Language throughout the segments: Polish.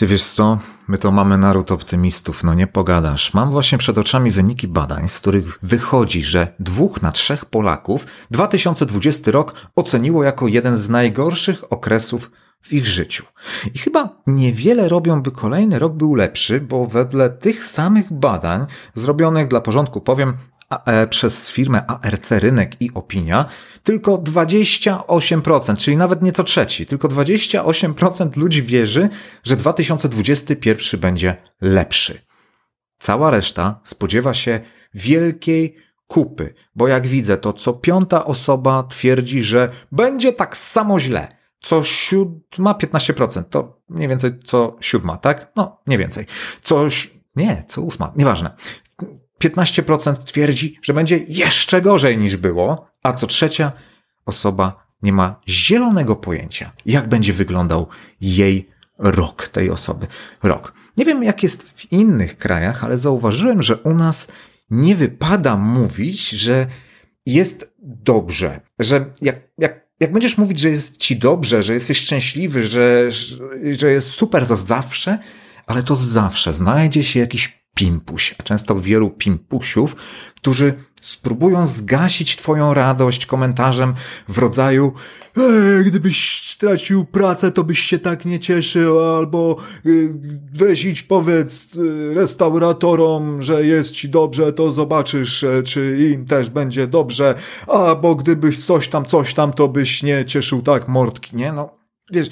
Ty wiesz co, my to mamy naród optymistów, no nie pogadasz. Mam właśnie przed oczami wyniki badań, z których wychodzi, że dwóch na trzech Polaków 2020 rok oceniło jako jeden z najgorszych okresów w ich życiu. I chyba niewiele robią, by kolejny rok był lepszy, bo wedle tych samych badań, zrobionych dla porządku powiem, przez firmę ARC Rynek i Opinia tylko 28%, czyli nawet nieco trzeci, tylko 28% ludzi wierzy, że 2021 będzie lepszy. Cała reszta spodziewa się wielkiej kupy, bo jak widzę, to co piąta osoba twierdzi, że będzie tak samo źle. Co siódma 15%, to mniej więcej co siódma, tak? No, mniej więcej. Coś, nie, co ósma, nieważne. 15% twierdzi, że będzie jeszcze gorzej niż było, a co trzecia osoba nie ma zielonego pojęcia, jak będzie wyglądał jej rok, tej osoby. Rok. Nie wiem, jak jest w innych krajach, ale zauważyłem, że u nas nie wypada mówić, że jest dobrze, że jak, jak, jak będziesz mówić, że jest ci dobrze, że jesteś szczęśliwy, że, że jest super, to zawsze, ale to zawsze znajdzie się jakiś pimpuś, a często wielu pimpusiów, którzy spróbują zgasić Twoją radość komentarzem w rodzaju Ej, gdybyś stracił pracę, to byś się tak nie cieszył, albo y, weź idź powiedz y, restauratorom, że jest ci dobrze, to zobaczysz, e, czy im też będzie dobrze, a bo gdybyś coś tam, coś tam, to byś nie cieszył tak mordki, nie? No, wiesz,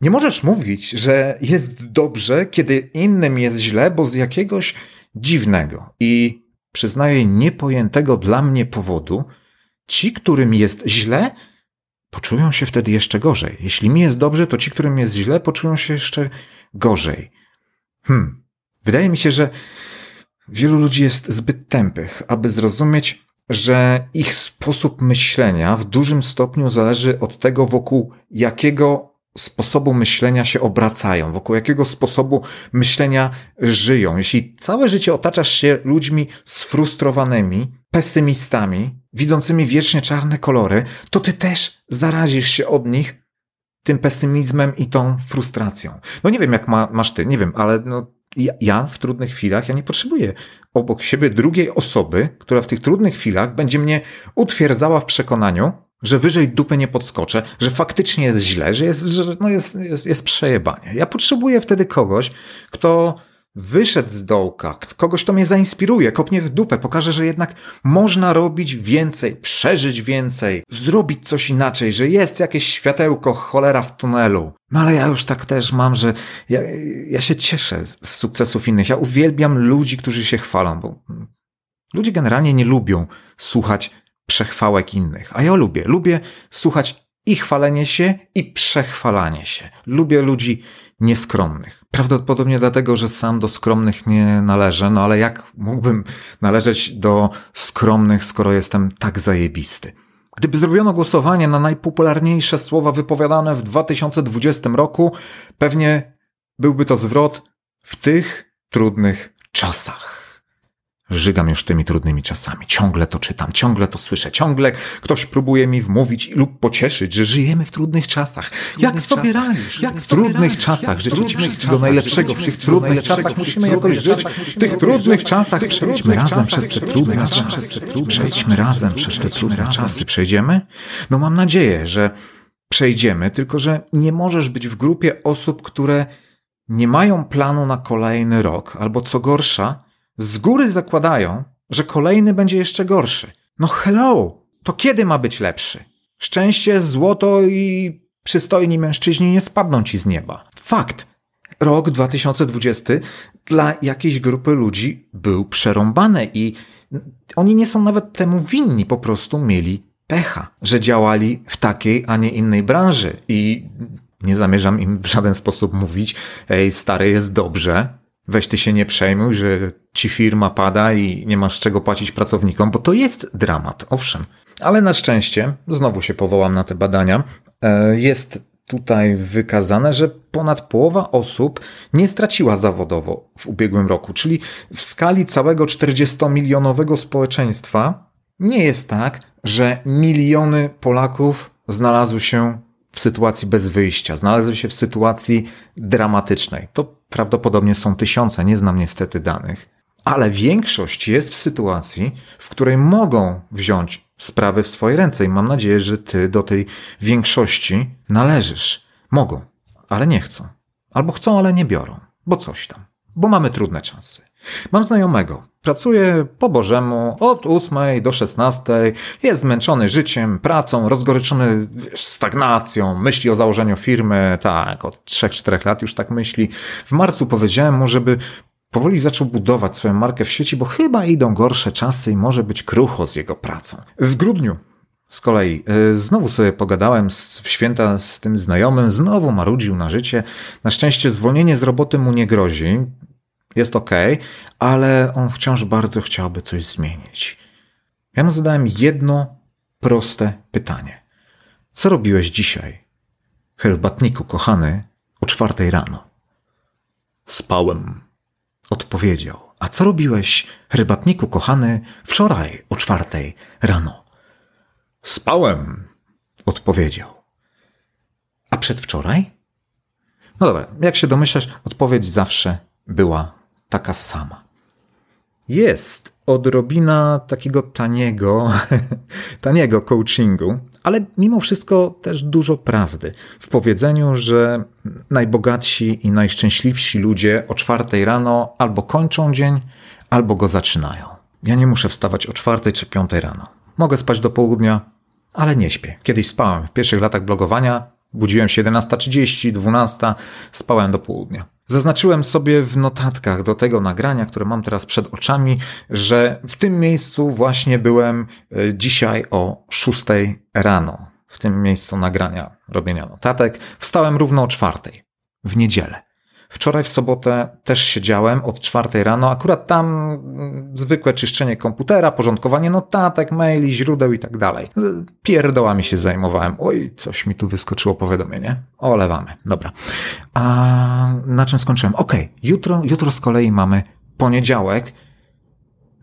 nie możesz mówić, że jest dobrze, kiedy innym jest źle, bo z jakiegoś dziwnego i przyznaję niepojętego dla mnie powodu, ci, którym jest źle, poczują się wtedy jeszcze gorzej. Jeśli mi jest dobrze, to ci, którym jest źle, poczują się jeszcze gorzej. Hmm. Wydaje mi się, że wielu ludzi jest zbyt tępych, aby zrozumieć, że ich sposób myślenia w dużym stopniu zależy od tego, wokół jakiego sposobu myślenia się obracają, wokół jakiego sposobu myślenia żyją. Jeśli całe życie otaczasz się ludźmi sfrustrowanymi, pesymistami, widzącymi wiecznie czarne kolory, to ty też zarazisz się od nich tym pesymizmem i tą frustracją. No nie wiem, jak ma, masz ty, nie wiem, ale no, ja, ja w trudnych chwilach, ja nie potrzebuję obok siebie drugiej osoby, która w tych trudnych chwilach będzie mnie utwierdzała w przekonaniu, że wyżej dupy nie podskoczę, że faktycznie jest źle, że jest, że no jest, jest, jest przejebanie. Ja potrzebuję wtedy kogoś, kto wyszedł z dołka, kogoś, kto mnie zainspiruje, kopnie w dupę, pokaże, że jednak można robić więcej, przeżyć więcej, zrobić coś inaczej, że jest jakieś światełko, cholera w tunelu. No ale ja już tak też mam, że ja, ja się cieszę z sukcesów innych. Ja uwielbiam ludzi, którzy się chwalą, bo ludzie generalnie nie lubią słuchać przechwałek innych. A ja lubię. Lubię słuchać i chwalenie się, i przechwalanie się. Lubię ludzi nieskromnych. Prawdopodobnie dlatego, że sam do skromnych nie należę, no ale jak mógłbym należeć do skromnych, skoro jestem tak zajebisty? Gdyby zrobiono głosowanie na najpopularniejsze słowa wypowiadane w 2020 roku, pewnie byłby to zwrot w tych trudnych czasach. Żygam już tymi trudnymi czasami. Ciągle to czytam, ciągle to słyszę, ciągle ktoś próbuje mi wmówić lub pocieszyć, że żyjemy w trudnych czasach. Trudnych jak sobie czasach, radzisz? Jak w trudnych czasach życzyć wszystkiego najlepszego. W tych trudnych czasach musimy jakoś żyć. W tych trudnych czasach przejdźmy razem przez te trudne czasy. Przejdźmy razem przez te trudne czasy. Przejdziemy? No mam nadzieję, że przejdziemy, tylko że nie możesz być w grupie osób, które nie mają planu na kolejny rok, albo co gorsza, z góry zakładają, że kolejny będzie jeszcze gorszy. No hello, to kiedy ma być lepszy? Szczęście, złoto i przystojni mężczyźni nie spadną ci z nieba. Fakt. Rok 2020 dla jakiejś grupy ludzi był przerąbany i oni nie są nawet temu winni, po prostu mieli pecha, że działali w takiej, a nie innej branży i nie zamierzam im w żaden sposób mówić, ej, stary jest dobrze, weź ty się nie przejmuj, że ci firma pada i nie masz czego płacić pracownikom, bo to jest dramat, owszem. Ale na szczęście, znowu się powołam na te badania, e, jest tutaj wykazane, że ponad połowa osób nie straciła zawodowo w ubiegłym roku, czyli w skali całego 40-milionowego społeczeństwa nie jest tak, że miliony Polaków znalazły się w sytuacji bez wyjścia, znalazły się w sytuacji dramatycznej. To prawdopodobnie są tysiące, nie znam niestety danych, ale większość jest w sytuacji, w której mogą wziąć sprawy w swoje ręce i mam nadzieję, że ty do tej większości należysz. Mogą, ale nie chcą. Albo chcą, ale nie biorą, bo coś tam, bo mamy trudne czasy. Mam znajomego, pracuje po Bożemu od 8 do 16, jest zmęczony życiem, pracą, rozgoryczony stagnacją, myśli o założeniu firmy, tak, od 3-4 lat już tak myśli. W marcu powiedziałem mu, żeby powoli zaczął budować swoją markę w sieci, bo chyba idą gorsze czasy i może być krucho z jego pracą. W grudniu z kolei y, znowu sobie pogadałem w święta z tym znajomym, znowu marudził na życie. Na szczęście zwolnienie z roboty mu nie grozi jest ok, ale on wciąż bardzo chciałby coś zmienić. Ja mu zadałem jedno proste pytanie. Co robiłeś dzisiaj, herbatniku kochany, o czwartej rano? Spałem, odpowiedział. A co robiłeś, herbatniku kochany, wczoraj o czwartej rano? Spałem, odpowiedział. A przedwczoraj? No dobra, jak się domyślasz, odpowiedź zawsze była taka sama. Jest odrobina takiego taniego, taniego coachingu, ale mimo wszystko też dużo prawdy w powiedzeniu, że najbogatsi i najszczęśliwsi ludzie o czwartej rano albo kończą dzień, albo go zaczynają. Ja nie muszę wstawać o czwartej czy piątej rano. Mogę spać do południa, ale nie śpię. Kiedyś spałem. W pierwszych latach blogowania budziłem się 11.30, 12, spałem do południa. Zaznaczyłem sobie w notatkach do tego nagrania, które mam teraz przed oczami, że w tym miejscu właśnie byłem e, dzisiaj o 6 rano. W tym miejscu nagrania robienia notatek. Wstałem równo o czwartej w niedzielę. Wczoraj w sobotę też siedziałem od czwartej rano, akurat tam mm, zwykłe czyszczenie komputera, porządkowanie notatek, maili, źródeł i tak dalej. Pierdołami się zajmowałem. Oj, coś mi tu wyskoczyło powiadomienie. Olewamy. Dobra. A na czym skończyłem? Okej, okay. jutro, jutro z kolei mamy poniedziałek.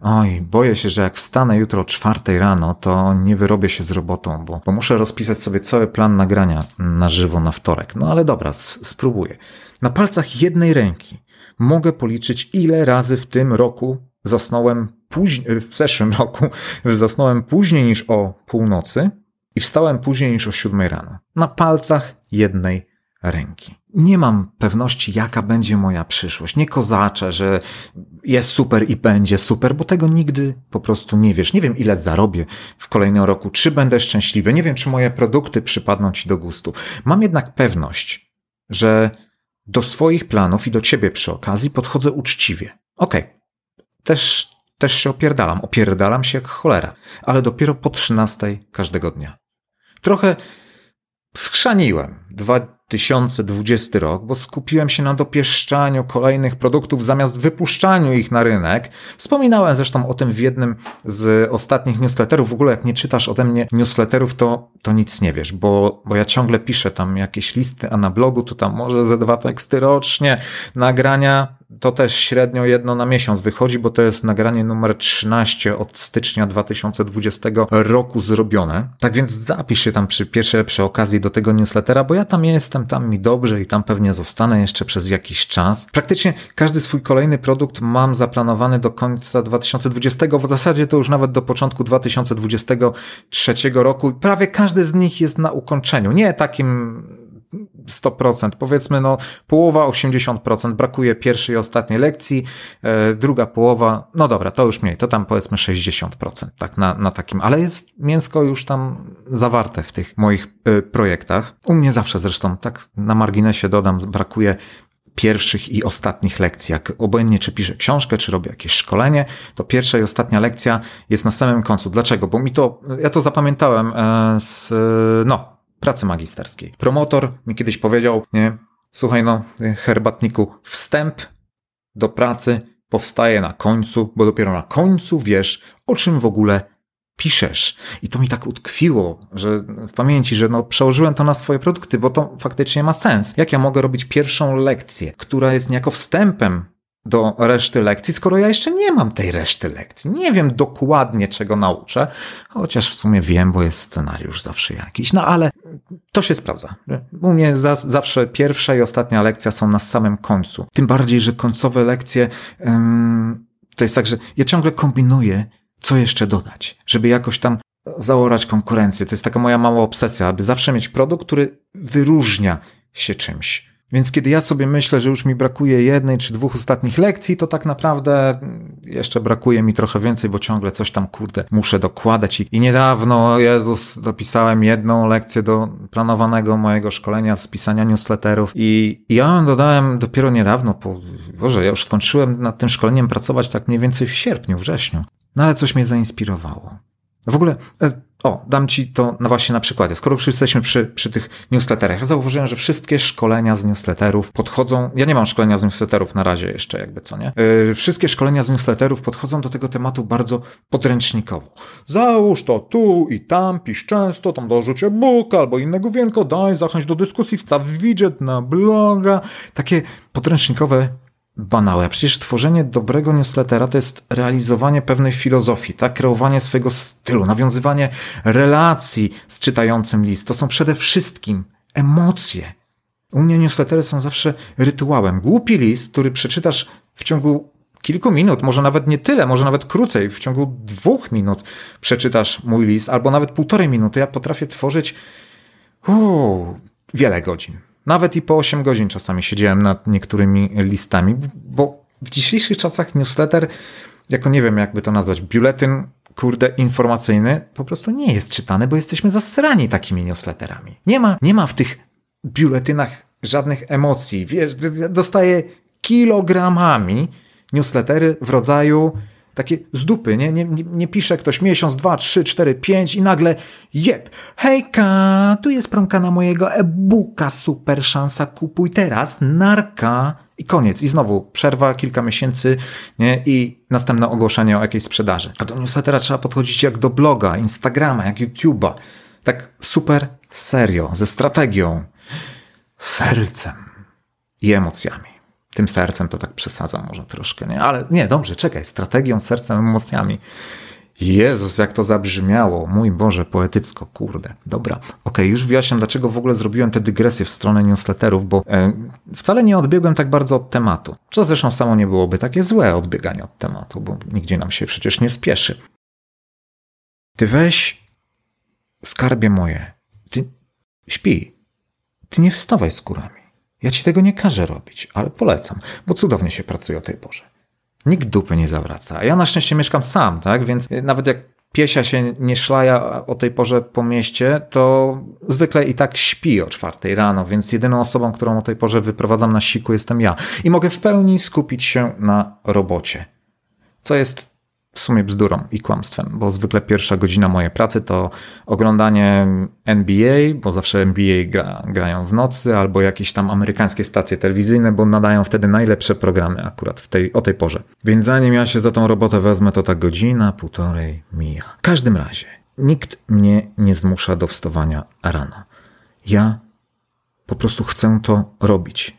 Oj, boję się, że jak wstanę jutro o czwartej rano, to nie wyrobię się z robotą, bo, bo muszę rozpisać sobie cały plan nagrania na żywo na wtorek. No ale dobra, spróbuję. Na palcach jednej ręki mogę policzyć, ile razy w tym roku zasnąłem później, w zeszłym roku zasnąłem później niż o północy i wstałem później niż o siódmej rano. Na palcach jednej ręki. Nie mam pewności, jaka będzie moja przyszłość. Nie kozaczę, że jest super i będzie super, bo tego nigdy po prostu nie wiesz. Nie wiem, ile zarobię w kolejnym roku, czy będę szczęśliwy, nie wiem, czy moje produkty przypadną ci do gustu. Mam jednak pewność, że do swoich planów i do ciebie przy okazji podchodzę uczciwie. Okej, okay. też, też się opierdalam, opierdalam się jak cholera, ale dopiero po trzynastej każdego dnia. Trochę schrzaniłem. Dwa, 2020 rok, bo skupiłem się na dopieszczaniu kolejnych produktów zamiast wypuszczaniu ich na rynek. Wspominałem zresztą o tym w jednym z ostatnich newsletterów. W ogóle jak nie czytasz ode mnie newsletterów, to, to nic nie wiesz, bo, bo ja ciągle piszę tam jakieś listy, a na blogu to tam może ze dwa teksty rocznie, nagrania to też średnio jedno na miesiąc wychodzi, bo to jest nagranie numer 13 od stycznia 2020 roku zrobione. Tak więc zapisz się tam przy pierwszej przy okazji do tego newslettera, bo ja tam jestem, tam mi dobrze i tam pewnie zostanę jeszcze przez jakiś czas. Praktycznie każdy swój kolejny produkt mam zaplanowany do końca 2020, w zasadzie to już nawet do początku 2023 roku. Prawie każdy z nich jest na ukończeniu. Nie takim 100%, powiedzmy no połowa, 80%, brakuje pierwszej i ostatniej lekcji, e, druga połowa, no dobra, to już mniej, to tam powiedzmy 60%, tak, na, na takim, ale jest mięsko już tam zawarte w tych moich e, projektach. U mnie zawsze zresztą, tak na marginesie dodam, brakuje pierwszych i ostatnich lekcji. Jak obojętnie czy piszę książkę, czy robię jakieś szkolenie, to pierwsza i ostatnia lekcja jest na samym końcu. Dlaczego? Bo mi to, ja to zapamiętałem e, z, no, pracy magisterskiej. Promotor mi kiedyś powiedział, nie, słuchaj no, herbatniku, wstęp do pracy powstaje na końcu, bo dopiero na końcu wiesz, o czym w ogóle piszesz. I to mi tak utkwiło, że w pamięci, że no, przełożyłem to na swoje produkty, bo to faktycznie ma sens. Jak ja mogę robić pierwszą lekcję, która jest niejako wstępem do reszty lekcji, skoro ja jeszcze nie mam tej reszty lekcji. Nie wiem dokładnie, czego nauczę, chociaż w sumie wiem, bo jest scenariusz zawsze jakiś. No ale to się sprawdza. U mnie za, zawsze pierwsza i ostatnia lekcja są na samym końcu. Tym bardziej, że końcowe lekcje um, to jest tak, że ja ciągle kombinuję, co jeszcze dodać, żeby jakoś tam zaorać konkurencję. To jest taka moja mała obsesja, aby zawsze mieć produkt, który wyróżnia się czymś. Więc kiedy ja sobie myślę, że już mi brakuje jednej czy dwóch ostatnich lekcji, to tak naprawdę jeszcze brakuje mi trochę więcej, bo ciągle coś tam, kurde, muszę dokładać. I, i niedawno, Jezus, dopisałem jedną lekcję do planowanego mojego szkolenia z pisania newsletterów i, i ja ją dodałem dopiero niedawno, po, Boże, ja już skończyłem nad tym szkoleniem pracować tak mniej więcej w sierpniu, wrześniu. No ale coś mnie zainspirowało. W ogóle, e, o, dam ci to na właśnie na przykładzie. Skoro już jesteśmy przy, przy tych newsletterach, ja zauważyłem, że wszystkie szkolenia z newsletterów podchodzą, ja nie mam szkolenia z newsletterów na razie jeszcze jakby, co nie? Yy, wszystkie szkolenia z newsletterów podchodzą do tego tematu bardzo podręcznikowo. Załóż to tu i tam, pisz często, tam dorzuć e-book albo innego wienko, daj, zachęć do dyskusji, wstaw widget na bloga. Takie podręcznikowe banałe. Przecież tworzenie dobrego newslettera to jest realizowanie pewnej filozofii, tak? Kreowanie swojego stylu, nawiązywanie relacji z czytającym list. To są przede wszystkim emocje. U mnie newslettery są zawsze rytuałem. Głupi list, który przeczytasz w ciągu kilku minut, może nawet nie tyle, może nawet krócej, w ciągu dwóch minut przeczytasz mój list, albo nawet półtorej minuty. Ja potrafię tworzyć uu, wiele godzin. Nawet i po 8 godzin czasami siedziałem nad niektórymi listami, bo w dzisiejszych czasach newsletter, jako nie wiem jakby to nazwać, biuletyn, kurde, informacyjny, po prostu nie jest czytany, bo jesteśmy zasrani takimi newsletterami. Nie ma, nie ma w tych biuletynach żadnych emocji. Wiesz, dostaję kilogramami newslettery w rodzaju takie z dupy, nie? Nie, nie, nie pisze ktoś miesiąc, dwa, trzy, cztery, pięć i nagle jeb, hejka, tu jest promka na mojego e-booka, super szansa, kupuj teraz, narka i koniec. I znowu przerwa kilka miesięcy nie? i następne ogłoszenie o jakiejś sprzedaży. A do newslettera trzeba podchodzić jak do bloga, Instagrama, jak YouTube'a. Tak super serio, ze strategią, sercem i emocjami tym sercem to tak przesadzam może troszkę, nie? Ale nie, dobrze, czekaj, strategią, sercem, emocjami. Jezus, jak to zabrzmiało. Mój Boże, poetycko, kurde. Dobra, okej, okay, już wyjaśniam, dlaczego w ogóle zrobiłem te dygresje w stronę newsletterów, bo e, wcale nie odbiegłem tak bardzo od tematu. Co zresztą samo nie byłoby takie złe odbieganie od tematu, bo nigdzie nam się przecież nie spieszy. Ty weź skarbie moje. Ty śpi. Ty nie wstawaj z kurami. Ja ci tego nie każę robić, ale polecam, bo cudownie się pracuje o tej porze. Nikt dupy nie zawraca. Ja na szczęście mieszkam sam, tak? Więc nawet jak piesia się nie szlaja o tej porze po mieście, to zwykle i tak śpi o czwartej rano, więc jedyną osobą, którą o tej porze wyprowadzam na siku jestem ja. I mogę w pełni skupić się na robocie. Co jest w sumie bzdurą i kłamstwem, bo zwykle pierwsza godzina mojej pracy to oglądanie NBA, bo zawsze NBA gra, grają w nocy, albo jakieś tam amerykańskie stacje telewizyjne, bo nadają wtedy najlepsze programy akurat w tej, o tej porze. Więc zanim ja się za tą robotę wezmę, to ta godzina, półtorej mija. W każdym razie, nikt mnie nie zmusza do wstawania rano. Ja po prostu chcę to robić.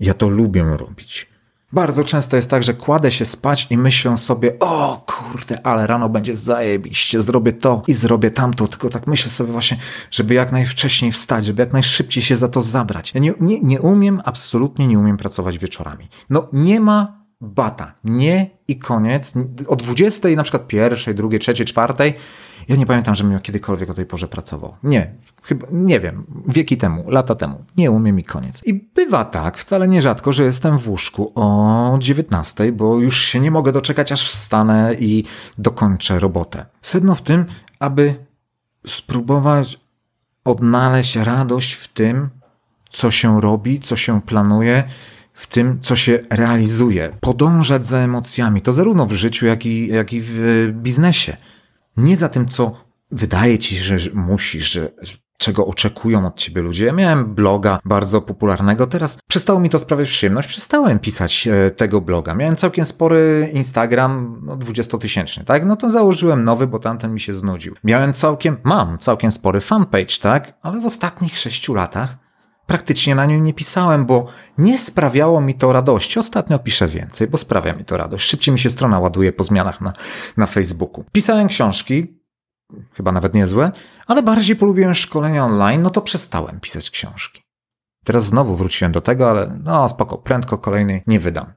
Ja to lubię robić. Bardzo często jest tak, że kładę się spać i myślę sobie, o kurde, ale rano będzie zajebiście, zrobię to i zrobię tamto, tylko tak myślę sobie właśnie, żeby jak najwcześniej wstać, żeby jak najszybciej się za to zabrać. Ja nie, nie, nie umiem, absolutnie nie umiem pracować wieczorami. No nie ma bata, nie i koniec. O 20, na przykład pierwszej, drugiej, trzeciej, czwartej ja nie pamiętam, żebym kiedykolwiek o tej porze pracował. Nie, chyba, nie wiem, wieki temu, lata temu. Nie umiem i koniec. I bywa tak, wcale nierzadko, że jestem w łóżku o 19, bo już się nie mogę doczekać, aż wstanę i dokończę robotę. Sedno w tym, aby spróbować odnaleźć radość w tym, co się robi, co się planuje, w tym, co się realizuje. Podążać za emocjami, to zarówno w życiu, jak i, jak i w biznesie. Nie za tym, co wydaje ci, że musisz, że czego oczekują od ciebie ludzie. Ja miałem bloga bardzo popularnego, teraz przestało mi to sprawiać przyjemność, przestałem pisać e, tego bloga. Miałem całkiem spory Instagram, no 20-tysięczny, tak? No to założyłem nowy, bo tamten mi się znudził. Miałem całkiem, mam całkiem spory fanpage, tak? Ale w ostatnich sześciu latach praktycznie na nią nie pisałem, bo nie sprawiało mi to radości. Ostatnio piszę więcej, bo sprawia mi to radość. Szybciej mi się strona ładuje po zmianach na, na Facebooku. Pisałem książki, chyba nawet niezłe, ale bardziej polubiłem szkolenia online, no to przestałem pisać książki. Teraz znowu wróciłem do tego, ale no spoko, prędko kolejnej nie wydam.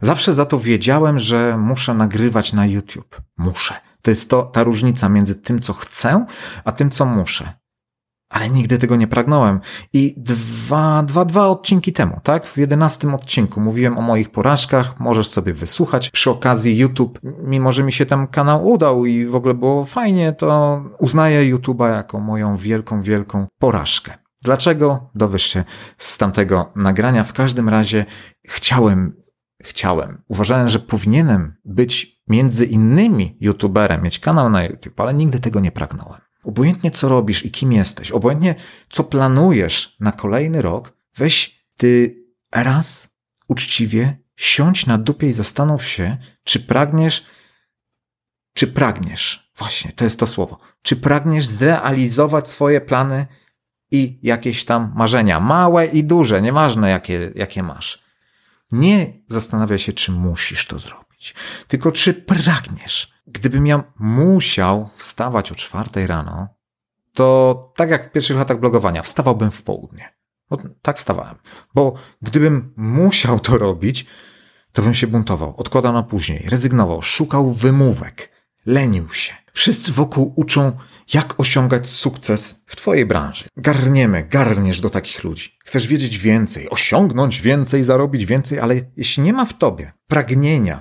Zawsze za to wiedziałem, że muszę nagrywać na YouTube. Muszę. To jest to, ta różnica między tym, co chcę, a tym, co muszę. Ale nigdy tego nie pragnąłem. I dwa, dwa, dwa odcinki temu, tak? W jedenastym odcinku mówiłem o moich porażkach, możesz sobie wysłuchać. Przy okazji YouTube, mimo że mi się tam kanał udał i w ogóle było fajnie, to uznaję YouTube'a jako moją wielką, wielką porażkę. Dlaczego? Dowiesz się z tamtego nagrania. W każdym razie chciałem, chciałem, uważałem, że powinienem być między innymi YouTuberem, mieć kanał na YouTube, ale nigdy tego nie pragnąłem. Obojętnie co robisz i kim jesteś, obojętnie co planujesz na kolejny rok, weź ty raz uczciwie siądź na dupie i zastanów się, czy pragniesz, czy pragniesz, właśnie to jest to słowo, czy pragniesz zrealizować swoje plany i jakieś tam marzenia, małe i duże, nieważne jakie, jakie masz. Nie zastanawia się, czy musisz to zrobić, tylko czy pragniesz. Gdybym ja musiał wstawać o czwartej rano, to tak jak w pierwszych latach blogowania, wstawałbym w południe. Bo tak wstawałem. Bo gdybym musiał to robić, to bym się buntował, odkładał na później, rezygnował, szukał wymówek, lenił się. Wszyscy wokół uczą, jak osiągać sukces w Twojej branży. Garniemy, garniesz do takich ludzi. Chcesz wiedzieć więcej, osiągnąć więcej, zarobić więcej, ale jeśli nie ma w Tobie pragnienia,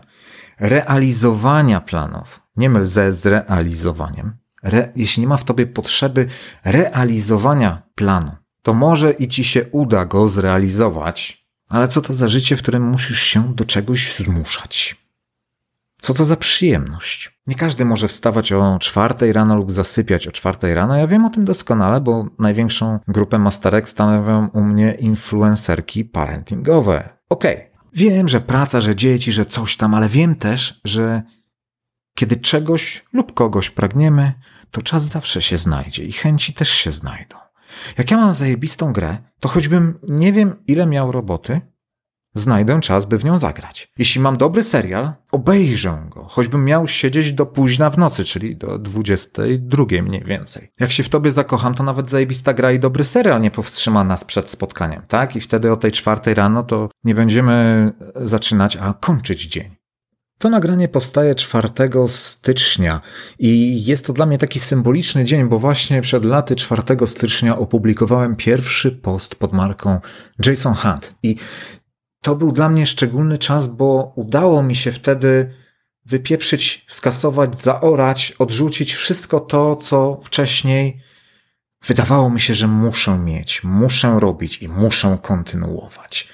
realizowania planów, nie myl ze zrealizowaniem, re, jeśli nie ma w Tobie potrzeby realizowania planu, to może i Ci się uda go zrealizować, ale co to za życie, w którym musisz się do czegoś zmuszać? Co to za przyjemność? Nie każdy może wstawać o czwartej rano lub zasypiać o czwartej rano. Ja wiem o tym doskonale, bo największą grupę masterek stanowią u mnie influencerki parentingowe. Okej, okay. Wiem, że praca, że dzieci, że coś tam, ale wiem też, że kiedy czegoś lub kogoś pragniemy, to czas zawsze się znajdzie i chęci też się znajdą. Jak ja mam zajebistą grę, to choćbym nie wiem ile miał roboty, znajdę czas, by w nią zagrać. Jeśli mam dobry serial, obejrzę go, choćbym miał siedzieć do późna w nocy, czyli do 22 mniej więcej. Jak się w tobie zakocham, to nawet zajebista gra i dobry serial nie powstrzyma nas przed spotkaniem, tak? I wtedy o tej czwartej rano to nie będziemy zaczynać, a kończyć dzień. To nagranie powstaje 4 stycznia i jest to dla mnie taki symboliczny dzień, bo właśnie przed laty 4 stycznia opublikowałem pierwszy post pod marką Jason Hunt. I to był dla mnie szczególny czas, bo udało mi się wtedy wypieprzyć, skasować, zaorać, odrzucić wszystko to, co wcześniej wydawało mi się, że muszę mieć, muszę robić i muszę kontynuować.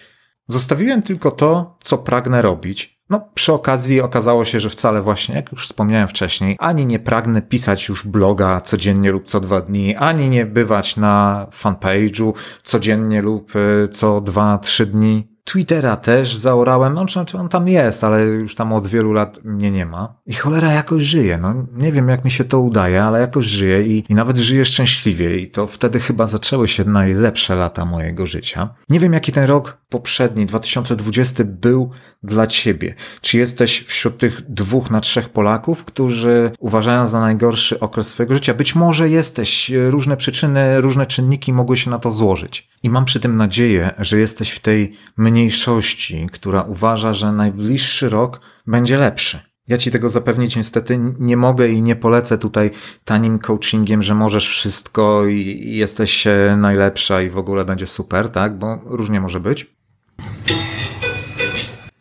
Zostawiłem tylko to, co pragnę robić. No, przy okazji okazało się, że wcale właśnie, jak już wspomniałem wcześniej, ani nie pragnę pisać już bloga codziennie lub co dwa dni, ani nie bywać na fanpage'u codziennie lub e, co dwa, trzy dni. Twittera też zaorałem, no, znaczy on tam jest, ale już tam od wielu lat mnie nie ma. I cholera jakoś żyje, no nie wiem jak mi się to udaje, ale jakoś żyje i, i nawet żyję szczęśliwie i to wtedy chyba zaczęły się najlepsze lata mojego życia. Nie wiem jaki ten rok poprzedni, 2020 był dla ciebie. Czy jesteś wśród tych dwóch na trzech Polaków, którzy uważają za najgorszy okres swojego życia? Być może jesteś, różne przyczyny, różne czynniki mogły się na to złożyć. I mam przy tym nadzieję, że jesteś w tej mniejszości, która uważa, że najbliższy rok będzie lepszy. Ja ci tego zapewnić niestety nie mogę i nie polecę tutaj tanim coachingiem, że możesz wszystko i jesteś najlepsza i w ogóle będzie super, tak? Bo różnie może być.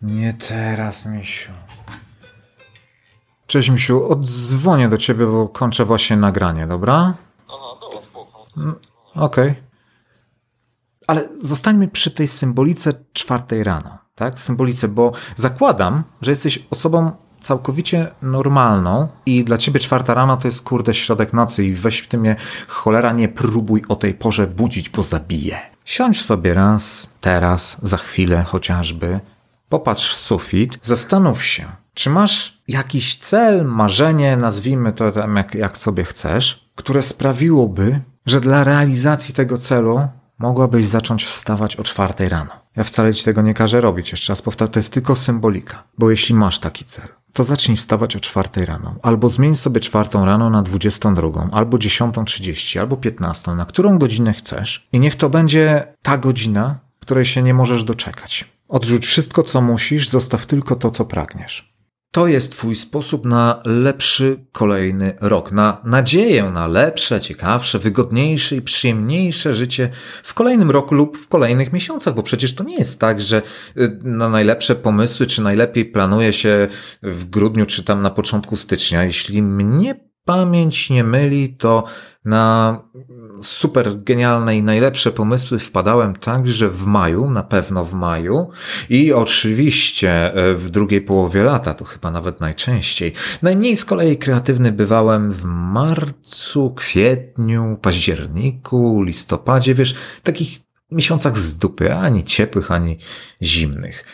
Nie teraz, Misiu. Cześć, Misiu. Odzwonię do ciebie, bo kończę właśnie nagranie, dobra? Aha, dobra, spoko. Mm, okej. Okay. Ale zostańmy przy tej symbolice czwartej rano, tak? Symbolice, bo zakładam, że jesteś osobą całkowicie normalną i dla ciebie czwarta rano to jest kurde środek nocy i weź w tym mnie cholera nie próbuj o tej porze budzić, bo zabiję. Siądź sobie raz, teraz, za chwilę chociażby, popatrz w sufit, zastanów się, czy masz jakiś cel, marzenie, nazwijmy to tam jak, jak sobie chcesz, które sprawiłoby, że dla realizacji tego celu mogłabyś zacząć wstawać o czwartej rano. Ja wcale ci tego nie każę robić, jeszcze raz powtarzam, to jest tylko symbolika. Bo jeśli masz taki cel, to zacznij wstawać o czwartej rano. Albo zmień sobie czwartą rano na dwudziestą drugą, albo dziesiątą trzydzieści, albo piętnastą, na którą godzinę chcesz. I niech to będzie ta godzina, której się nie możesz doczekać. Odrzuć wszystko, co musisz, zostaw tylko to, co pragniesz. To jest Twój sposób na lepszy kolejny rok, na nadzieję na lepsze, ciekawsze, wygodniejsze i przyjemniejsze życie w kolejnym roku lub w kolejnych miesiącach, bo przecież to nie jest tak, że y, na najlepsze pomysły, czy najlepiej planuje się w grudniu, czy tam na początku stycznia. Jeśli mnie pamięć nie myli, to na super genialne i najlepsze pomysły wpadałem także w maju, na pewno w maju i oczywiście e, w drugiej połowie lata, to chyba nawet najczęściej. Najmniej z kolei kreatywny bywałem w marcu, kwietniu, październiku, listopadzie, wiesz, takich miesiącach z dupy, ani ciepłych, ani zimnych.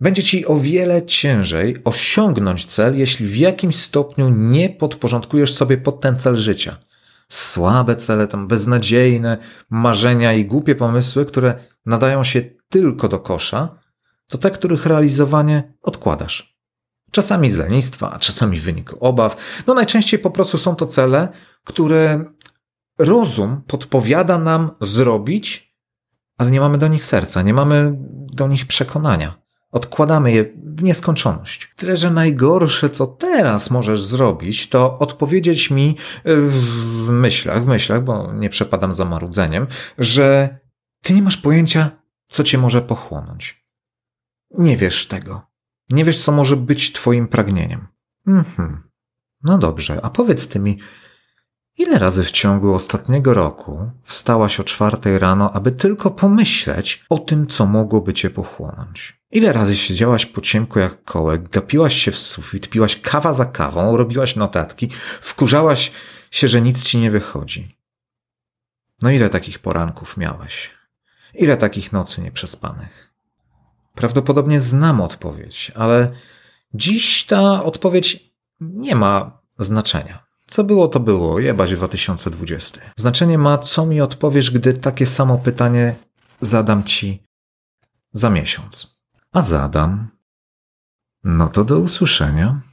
Będzie ci o wiele ciężej osiągnąć cel, jeśli w jakimś stopniu nie podporządkujesz sobie pod ten cel życia. Słabe cele, tam beznadziejne marzenia i głupie pomysły, które nadają się tylko do kosza, to te, których realizowanie odkładasz. Czasami z lenistwa, a czasami w wyniku obaw. No najczęściej po prostu są to cele, które rozum podpowiada nam zrobić, ale nie mamy do nich serca, nie mamy do nich przekonania. Odkładamy je w nieskończoność. Tyle, że najgorsze, co teraz możesz zrobić, to odpowiedzieć mi w myślach, w myślach, bo nie przepadam za marudzeniem, że ty nie masz pojęcia, co cię może pochłonąć. Nie wiesz tego. Nie wiesz, co może być twoim pragnieniem. Mhm. No dobrze, a powiedz ty mi, ile razy w ciągu ostatniego roku wstałaś o czwartej rano, aby tylko pomyśleć o tym, co mogłoby cię pochłonąć? Ile razy siedziałaś po ciemku jak kołek, gapiłaś się w sufit, piłaś kawa za kawą, robiłaś notatki, wkurzałaś się, że nic ci nie wychodzi. No ile takich poranków miałeś? Ile takich nocy nieprzespanych? Prawdopodobnie znam odpowiedź, ale dziś ta odpowiedź nie ma znaczenia. Co było, to było, jebać 2020. Znaczenie ma, co mi odpowiesz, gdy takie samo pytanie zadam ci za miesiąc. A zadam. No to do usłyszenia.